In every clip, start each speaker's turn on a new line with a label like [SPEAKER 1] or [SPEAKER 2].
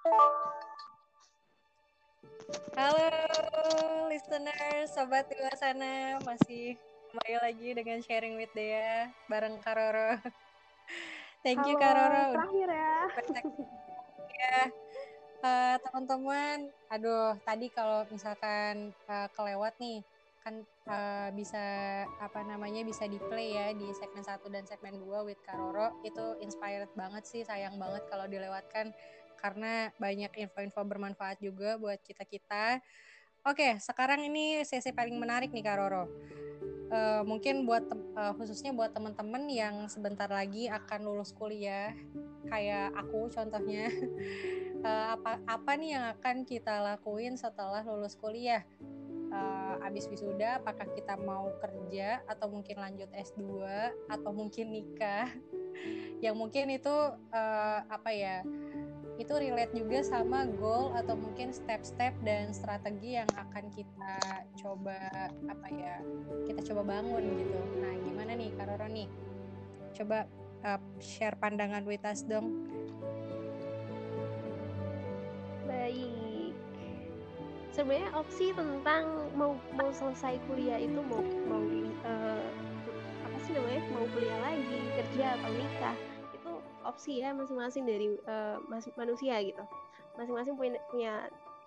[SPEAKER 1] Halo listener, sobat di luar sana masih kembali lagi dengan sharing with Dea bareng Karoro. Thank you Karoro.
[SPEAKER 2] Terakhir ya.
[SPEAKER 1] ya. Uh, teman-teman, aduh tadi kalau misalkan uh, kelewat nih kan uh, bisa apa namanya bisa di play ya di segmen 1 dan segmen 2 with Karoro itu inspired banget sih sayang banget kalau dilewatkan karena banyak info-info bermanfaat juga buat kita-kita. Oke, sekarang ini sesi paling menarik nih Kak Roro. Uh, mungkin buat uh, khususnya buat teman-teman yang sebentar lagi akan lulus kuliah kayak aku contohnya uh, apa apa nih yang akan kita lakuin setelah lulus kuliah uh, abis wisuda apakah kita mau kerja atau mungkin lanjut S2 atau mungkin nikah yang mungkin itu uh, apa ya itu relate juga sama goal atau mungkin step-step dan strategi yang akan kita coba apa ya kita coba bangun gitu. Nah gimana nih Karoro nih? Coba uh, share pandangan with us dong.
[SPEAKER 2] Baik. Sebenarnya opsi tentang mau mau selesai kuliah itu mau mau uh, apa sih namanya? Mau kuliah lagi kerja atau nikah opsi ya masing-masing dari uh, manusia gitu. Masing-masing punya punya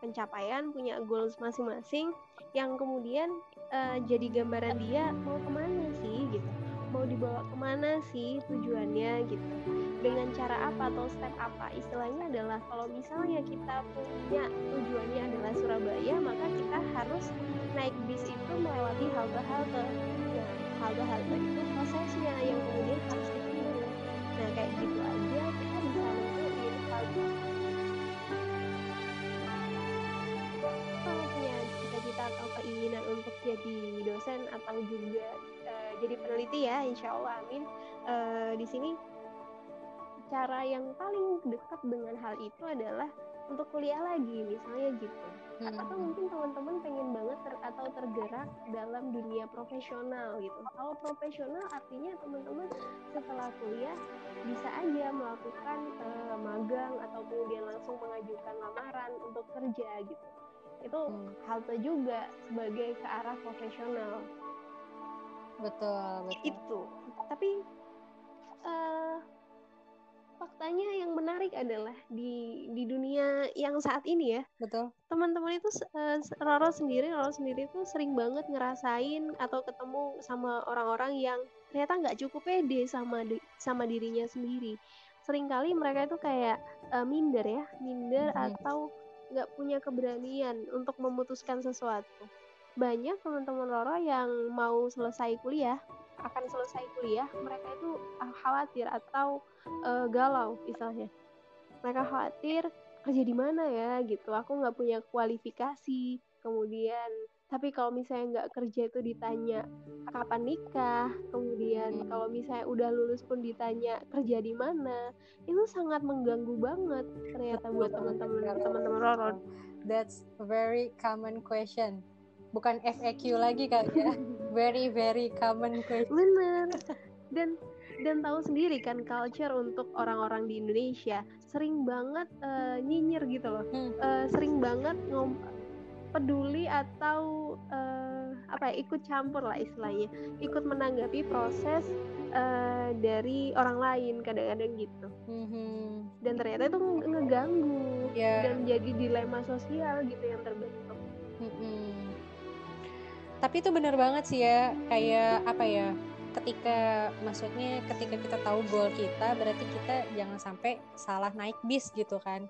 [SPEAKER 2] pencapaian punya goals masing-masing yang kemudian uh, jadi gambaran dia mau ke mana sih gitu. Mau dibawa ke mana sih tujuannya gitu. Dengan cara apa atau step apa? Istilahnya adalah kalau misalnya kita punya tujuannya adalah Surabaya maka kita harus naik bis itu melewati halte-halte nah halte-halte itu prosesnya yang kemudian harus nah kayak gitu aja kita bisa hal kalau punya cita-cita atau keinginan untuk jadi dosen atau juga uh, jadi peneliti ya insya Allah amin. Uh, di sini cara yang paling dekat dengan hal itu adalah untuk kuliah lagi misalnya gitu hmm. atau mungkin teman-teman pengen banget ter atau tergerak dalam dunia profesional gitu. Kalau profesional artinya teman-teman setelah kuliah bisa aja melakukan uh, magang atau kemudian langsung mengajukan lamaran untuk kerja gitu. Itu hmm. halte juga sebagai ke arah profesional.
[SPEAKER 1] Betul betul.
[SPEAKER 2] Itu tapi uh, menarik adalah di di dunia yang saat ini ya.
[SPEAKER 1] Betul.
[SPEAKER 2] Teman-teman itu uh, Roro sendiri Roro sendiri tuh sering banget ngerasain atau ketemu sama orang-orang yang ternyata nggak cukup pede sama di, sama dirinya sendiri. Seringkali mereka itu kayak uh, minder ya minder hmm. atau nggak punya keberanian untuk memutuskan sesuatu. Banyak teman-teman Roro yang mau selesai kuliah akan selesai kuliah mereka itu khawatir atau uh, galau misalnya mereka khawatir kerja di mana ya gitu. Aku nggak punya kualifikasi kemudian. Tapi kalau misalnya nggak kerja itu ditanya kapan nikah kemudian hmm. kalau misalnya udah lulus pun ditanya kerja di mana itu sangat mengganggu banget ternyata buat teman-teman teman-teman Roro.
[SPEAKER 1] That's a very common question. Bukan FAQ lagi kali ya. Very very common question.
[SPEAKER 2] Bener. Dan dan tahu sendiri kan culture untuk orang-orang di Indonesia sering banget uh, nyinyir gitu loh hmm. uh, sering banget ngom peduli atau uh, apa ya ikut campur lah istilahnya ikut menanggapi proses uh, dari orang lain kadang-kadang gitu hmm. dan ternyata itu ngeganggu yeah. dan jadi dilema sosial gitu yang terbentuk hmm.
[SPEAKER 1] tapi itu benar banget sih ya kayak apa ya ketika maksudnya ketika kita tahu goal kita berarti kita jangan sampai salah naik bis gitu kan.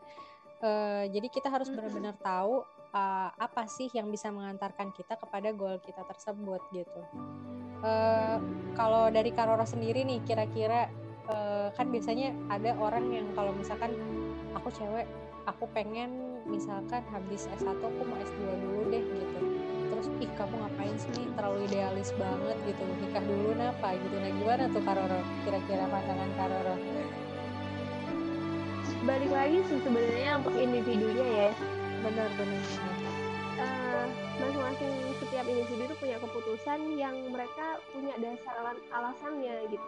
[SPEAKER 1] Uh, jadi kita harus benar-benar tahu uh, apa sih yang bisa mengantarkan kita kepada goal kita tersebut gitu. Uh, kalau dari Karora sendiri nih kira-kira uh, kan biasanya ada orang yang kalau misalkan aku cewek aku pengen misalkan habis S1 aku mau S2 dulu deh gitu terus ih kamu ngapain sih nih? Terlalu idealis banget gitu nikah dulu napa gitu. Nah gimana tuh Karoro kira-kira pandangan Karoro
[SPEAKER 2] balik lagi sih sebenarnya untuk individunya ya.
[SPEAKER 1] Benar benar
[SPEAKER 2] uh, masing-masing setiap individu itu punya keputusan yang mereka punya dasar alasannya gitu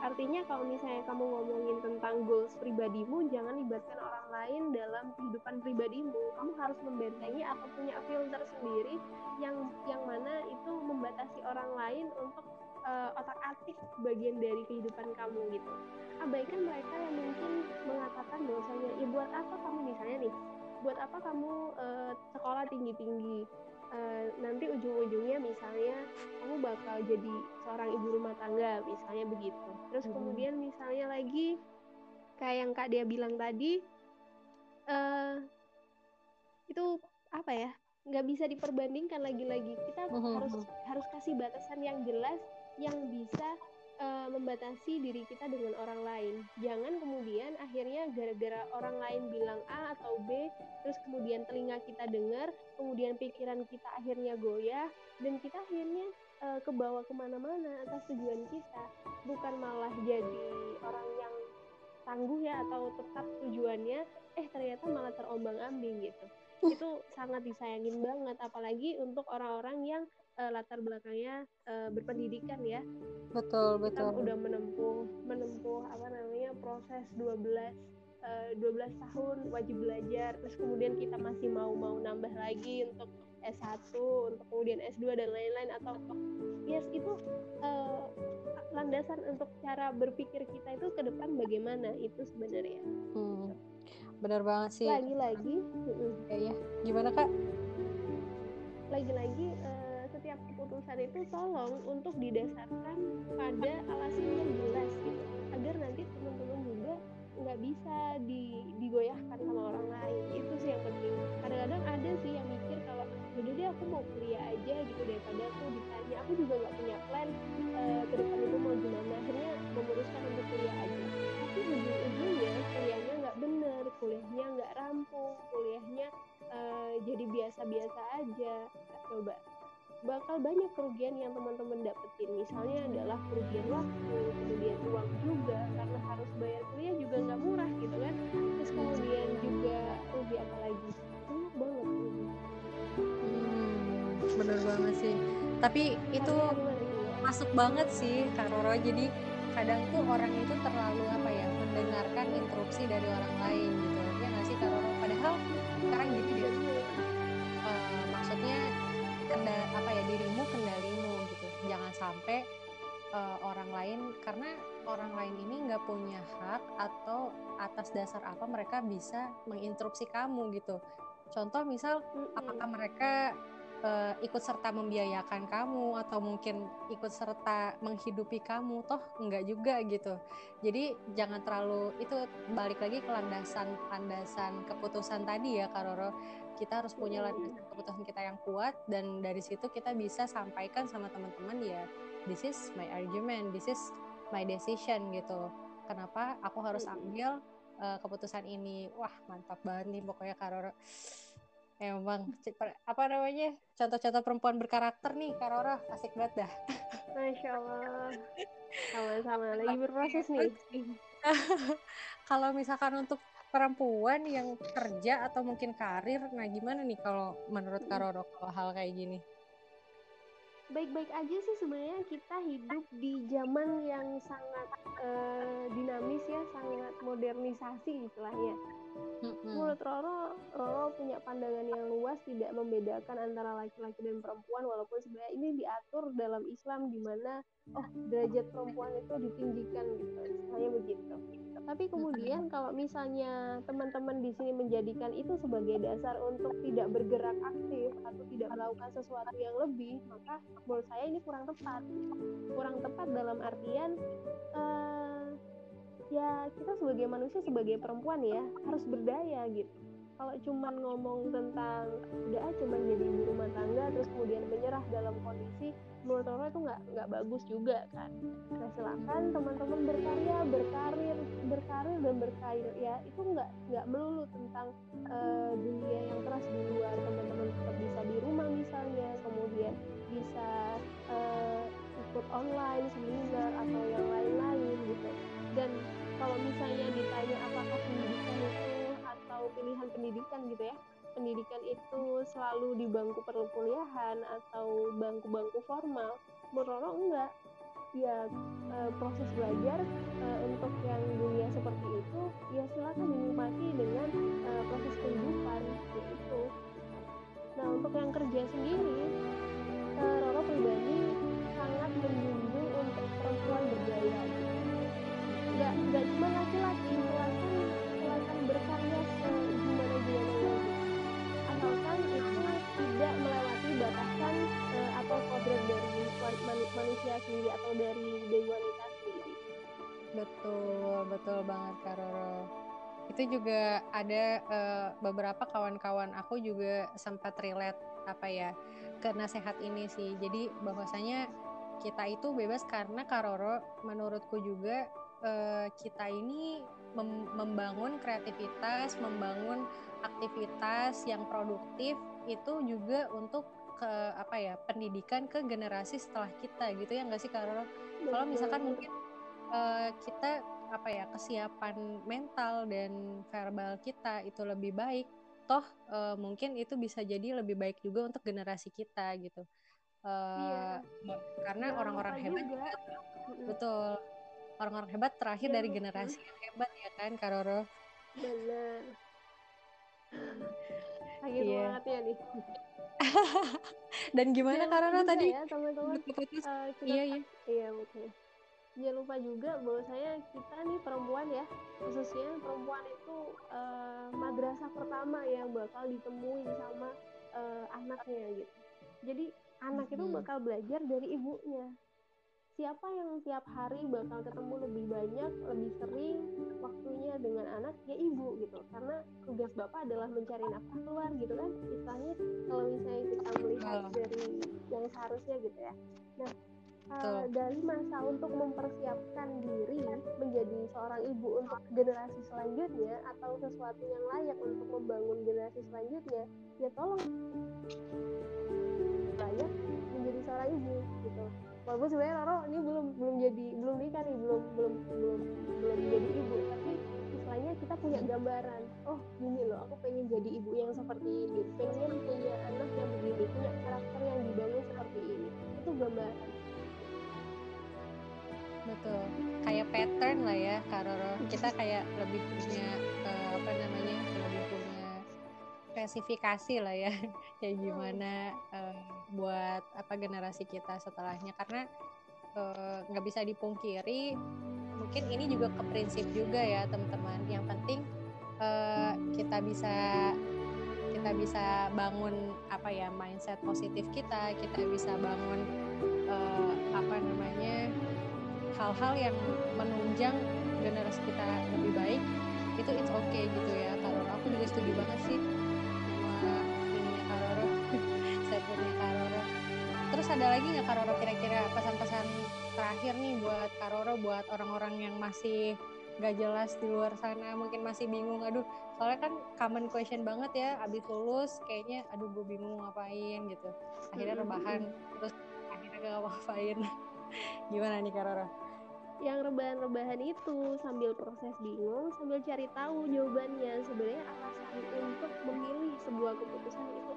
[SPEAKER 2] artinya kalau misalnya kamu ngomongin tentang goals pribadimu jangan libatkan orang lain dalam kehidupan pribadimu. Kamu harus membentengi atau punya filter sendiri yang yang mana itu membatasi orang lain untuk uh, otak atik bagian dari kehidupan kamu gitu. Abaikan mereka yang mungkin mengatakan bahwasanya ya buat apa kamu misalnya nih? Buat apa kamu uh, sekolah tinggi tinggi uh, nanti ujung-ujungnya misalnya kamu bakal jadi seorang ibu rumah tangga misalnya begitu terus hmm. kemudian misalnya lagi kayak yang kak dia bilang tadi uh, itu apa ya nggak bisa diperbandingkan lagi-lagi kita hmm. harus harus kasih batasan yang jelas yang bisa uh, membatasi diri kita dengan orang lain. Jangan kemudian akhirnya gara-gara orang lain bilang A atau B, terus kemudian telinga kita dengar, kemudian pikiran kita akhirnya goyah, dan kita akhirnya uh, kebawa ke mana-mana atas tujuan kita. Bukan malah jadi orang yang tangguh ya atau tetap tujuannya, eh ternyata malah terombang-ambing gitu. Itu sangat disayangin banget, apalagi untuk orang-orang yang uh, latar belakangnya uh, berpendidikan ya.
[SPEAKER 1] Betul, betul.
[SPEAKER 2] Kita udah menempuh menempuh apa namanya proses 12 uh, 12 tahun wajib belajar terus kemudian kita masih mau mau nambah lagi untuk S1, untuk kemudian S2 dan lain-lain atau yes itu uh, landasan untuk cara berpikir kita itu ke depan bagaimana itu sebenarnya.
[SPEAKER 1] Hmm. Benar banget sih.
[SPEAKER 2] Lagi-lagi,
[SPEAKER 1] ya, ya. Gimana Kak?
[SPEAKER 2] Lagi-lagi uh, keputusan itu tolong untuk didasarkan pada alasan yang jelas gitu. Agar nanti teman-teman juga nggak bisa di, digoyahkan sama orang lain. Itu sih yang penting. Kadang-kadang ada sih yang mikir kalau jadi deh aku mau kuliah aja gitu daripada aku ditanya. Aku juga nggak punya plan uh, ke depan itu mau gimana. Akhirnya memutuskan untuk kuliah aja. Tapi ujung-ujungnya kuliahnya nggak bener kuliahnya nggak rampung kuliahnya uh, jadi biasa-biasa aja. Coba bakal banyak kerugian yang teman-teman dapetin. Misalnya adalah kerugian waktu kemudian uang juga karena harus bayar kuliah juga nggak murah gitu kan. Terus kemudian juga rugi apa lagi? Banyak banget
[SPEAKER 1] hmm, bener banget sih. Tapi itu masuk banget sih Kak Roro. Jadi kadang tuh orang itu terlalu apa ya mendengarkan interupsi dari orang lain gitu. Ya nggak sih Kak Roro? Padahal sekarang gitu dia atas dasar apa mereka bisa menginterupsi kamu gitu. Contoh misal apakah mereka uh, ikut serta membiayakan kamu atau mungkin ikut serta menghidupi kamu? Toh enggak juga gitu. Jadi jangan terlalu itu balik lagi ke landasan landasan keputusan tadi ya Karoro kita harus punya landasan keputusan kita yang kuat dan dari situ kita bisa sampaikan sama teman-teman ya this is my argument this is my decision gitu. Kenapa? Aku harus ambil uh, keputusan ini. Wah mantap banget nih pokoknya Karoro emang apa namanya contoh-contoh perempuan berkarakter nih Karora asik banget dah.
[SPEAKER 2] Masya Allah. Sama-sama lagi berproses nih.
[SPEAKER 1] Kalau misalkan untuk perempuan yang kerja atau mungkin karir nah gimana nih kalau menurut Karoro kalau hal kayak gini
[SPEAKER 2] baik-baik aja sih sebenarnya kita hidup di zaman yang sangat uh, dinamis ya sangat modernisasi istilahnya Mm-hmm. Menurut Roro, Roro punya pandangan yang luas tidak membedakan antara laki-laki dan perempuan walaupun sebenarnya ini diatur dalam Islam di mana oh derajat perempuan itu ditinggikan gitu, misalnya begitu. Tapi kemudian kalau misalnya teman-teman di sini menjadikan itu sebagai dasar untuk tidak bergerak aktif atau tidak melakukan sesuatu yang lebih, maka menurut saya ini kurang tepat. Kurang tepat dalam artian uh, ya kita sebagai manusia sebagai perempuan ya harus berdaya gitu. Kalau cuman ngomong tentang udah ah cuman jadi ibu rumah tangga terus kemudian menyerah dalam kondisi menurut orang itu nggak nggak bagus juga kan. Nah silakan teman-teman berkarya berkarir berkarir dan berkarir ya itu nggak nggak melulu tentang uh, dunia yang keras di luar teman-teman tetap bisa di rumah misalnya kemudian bisa uh, ikut online seminar atau yang kalau misalnya ditanya apakah pendidikan itu atau pilihan pendidikan gitu ya pendidikan itu selalu di bangku perkuliahan atau bangku-bangku formal menurut enggak. Ya uh, proses belajar uh, untuk yang dunia seperti itu ya silakan dinikmati dengan uh, proses kehidupan itu. Nah untuk yang kerja sendiri uh, Roro pribadi nggak nggak cuma laki-laki silakan silakan berkarya segimana gimana asalkan itu tidak melewati batasan uh, atau kodrat dari manusia sendiri atau dari dari wanita sendiri.
[SPEAKER 1] Betul betul banget Kak Roro. Itu juga ada uh, beberapa kawan-kawan aku juga sempat relate apa ya ke nasihat ini sih. Jadi bahwasanya kita itu bebas karena Karoro menurutku juga uh, kita ini mem membangun kreativitas membangun aktivitas yang produktif itu juga untuk ke apa ya pendidikan ke generasi setelah kita gitu ya nggak sih Kak Kalau misalkan mungkin uh, kita apa ya kesiapan mental dan verbal kita itu lebih baik, toh uh, mungkin itu bisa jadi lebih baik juga untuk generasi kita gitu. Uh, iya. Karena orang-orang hebat juga. betul orang-orang hebat terakhir dari generasi yang hebat ya kan Karoro.
[SPEAKER 2] Benar. Lagi yeah. banget ya nih.
[SPEAKER 1] Dan gimana karena tadi?
[SPEAKER 2] Ya, teman-teman. Uh, iya, iya. Iya, betul. Jangan lupa juga bahwa saya kita nih perempuan ya, khususnya perempuan itu uh, madrasah pertama yang bakal ditemui sama uh, anaknya gitu. Jadi anak itu bakal belajar dari ibunya siapa yang tiap hari bakal ketemu lebih banyak, lebih sering waktunya dengan anak ya ibu gitu. Karena tugas bapak adalah mencari nafkah keluar gitu kan. Istilahnya kalau misalnya kita melihat dari yang seharusnya gitu ya. Nah, uh, dari masa untuk mempersiapkan diri menjadi seorang ibu untuk generasi selanjutnya atau sesuatu yang layak untuk membangun generasi selanjutnya, ya tolong layak menjadi seorang ibu walaupun sebenarnya Roro ini belum belum jadi belum nikah nih belum belum belum belum jadi ibu. Tapi istilahnya kita punya gambaran oh gini loh aku pengen jadi ibu yang seperti ini. Pengen punya anak yang begini punya karakter yang dibangun seperti ini. Itu gambaran.
[SPEAKER 1] Betul. Kayak pattern lah ya Kak Roro. Kita kayak lebih punya uh, apa namanya lebih punya spesifikasi lah ya. Kayak gimana uh, buat apa generasi kita setelahnya. Karena eh, nggak uh, bisa dipungkiri mungkin ini juga ke prinsip juga ya teman-teman. Yang penting uh, kita bisa kita bisa bangun apa ya mindset positif kita. Kita bisa bangun uh, apa namanya hal-hal yang menunjang generasi kita lebih baik. Itu it's okay gitu ya. Kalau aku juga setuju banget sih ada lagi nggak Karoro kira-kira pesan-pesan terakhir nih buat Karoro buat orang-orang yang masih gak jelas di luar sana mungkin masih bingung? Aduh soalnya kan common question banget ya abis lulus kayaknya aduh gue bingung ngapain gitu. Akhirnya rebahan terus akhirnya gak ngapain gimana nih Karoro?
[SPEAKER 2] Yang rebahan-rebahan itu sambil proses bingung sambil cari tahu jawabannya. Sebenarnya alasan untuk memilih sebuah keputusan itu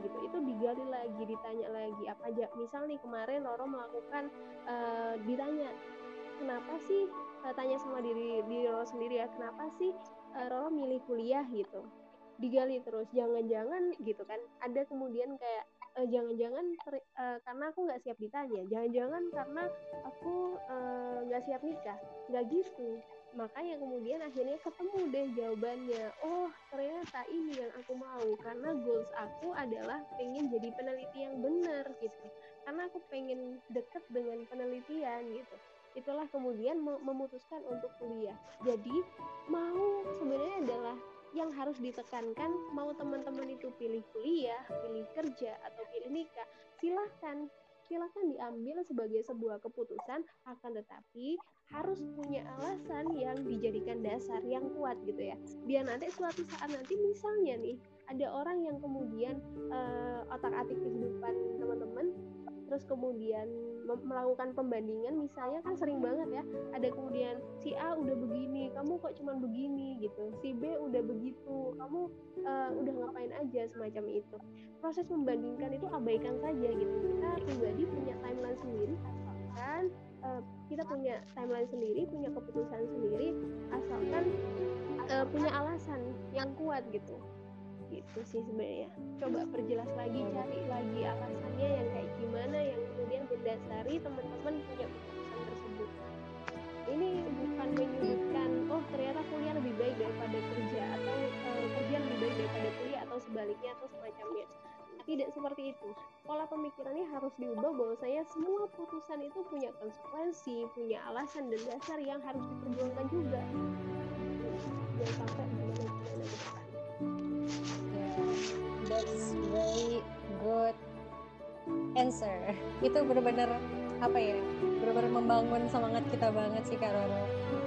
[SPEAKER 2] gitu? Itu digali lagi ditanya lagi. Apa aja? Misal nih kemarin Roro melakukan uh, ditanya kenapa sih? Uh, tanya sama diri diri Roro sendiri ya kenapa sih uh, Roro milih kuliah? gitu. Digali terus jangan-jangan gitu kan. Ada kemudian kayak jangan-jangan uh, karena aku nggak siap ditanya. Jangan-jangan karena aku nggak uh, siap nikah. Nggak gitu. Makanya kemudian akhirnya ketemu deh jawabannya. Oh ternyata ini yang aku mau. Karena goals aku adalah pengen jadi peneliti yang benar gitu. Karena aku pengen deket dengan penelitian gitu. Itulah kemudian memutuskan untuk kuliah. Jadi mau sebenarnya adalah yang harus ditekankan mau teman-teman itu pilih kuliah pilih kerja atau pilih nikah silahkan. Silahkan diambil sebagai sebuah keputusan akan tetapi harus punya alasan yang dijadikan dasar yang kuat gitu ya. Biar nanti suatu saat nanti misalnya nih ada orang yang kemudian uh, otak atik kehidupan teman-teman terus kemudian melakukan pembandingan misalnya kan sering banget ya ada kemudian si A udah begini kamu kok cuman begini gitu. Si B udah begitu kamu uh, udah ngapain aja semacam itu. Proses membandingkan itu abaikan saja gitu. Kita pribadi punya timeline sendiri asalkan uh, kita punya timeline sendiri punya keputusan sendiri asalkan uh, punya alasan yang kuat gitu. Gitu sih sebenarnya. Coba perjelas lagi cari lagi pola pemikirannya harus diubah bahwasanya semua putusan itu punya konsekuensi punya alasan dan dasar yang harus diperjuangkan juga. Jangan sampai gimana gimana
[SPEAKER 1] that's very good answer. Itu benar-benar apa ya benar-benar membangun semangat kita banget sih Kak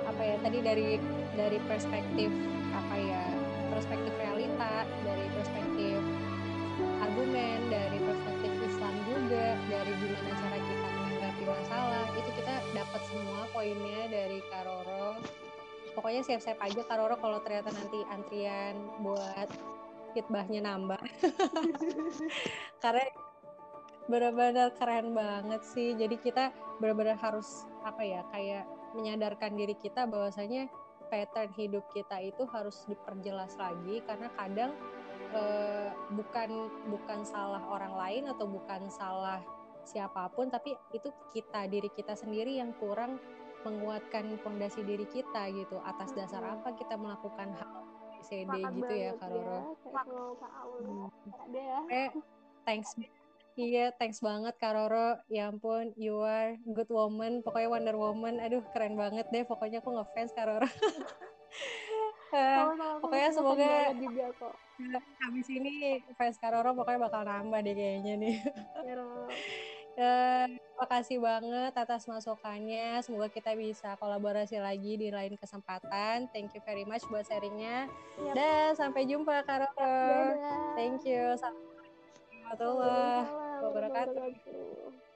[SPEAKER 1] apa ya tadi dari dari perspektif apa ya perspektif realita dari perspektif argumen dari perspektif Islam juga dari gimana cara kita menanggapi masalah itu kita dapat semua poinnya dari Kak Roro. Pokoknya siap-siap aja Kak Roro kalau ternyata nanti antrian buat hitbahnya nambah. Karena benar-benar keren banget sih. Jadi kita benar-benar harus apa ya kayak menyadarkan diri kita bahwasanya pattern hidup kita itu harus diperjelas lagi karena kadang eh, bukan bukan salah orang lain atau bukan salah siapa pun tapi itu kita diri kita sendiri yang kurang menguatkan fondasi diri kita gitu atas dasar apa kita melakukan hal CD gitu ya Kak Roro. Ya, eh, thanks. Iya, thanks banget Kak Roro. Ya ampun, you are good woman. Pokoknya Wonder Woman. Aduh, keren banget deh. Pokoknya aku ngefans Kak Roro. uh, pokoknya semoga juga kok. habis ini fans Kak Roro pokoknya bakal nambah deh kayaknya nih. Uh, kasih banget atas masukannya. Semoga kita bisa kolaborasi lagi di lain kesempatan. Thank you very much buat sharingnya. Yep. Dan sampai jumpa Kak Roro. Thank you. Assalamualaikum warahmatullahi wabarakatuh.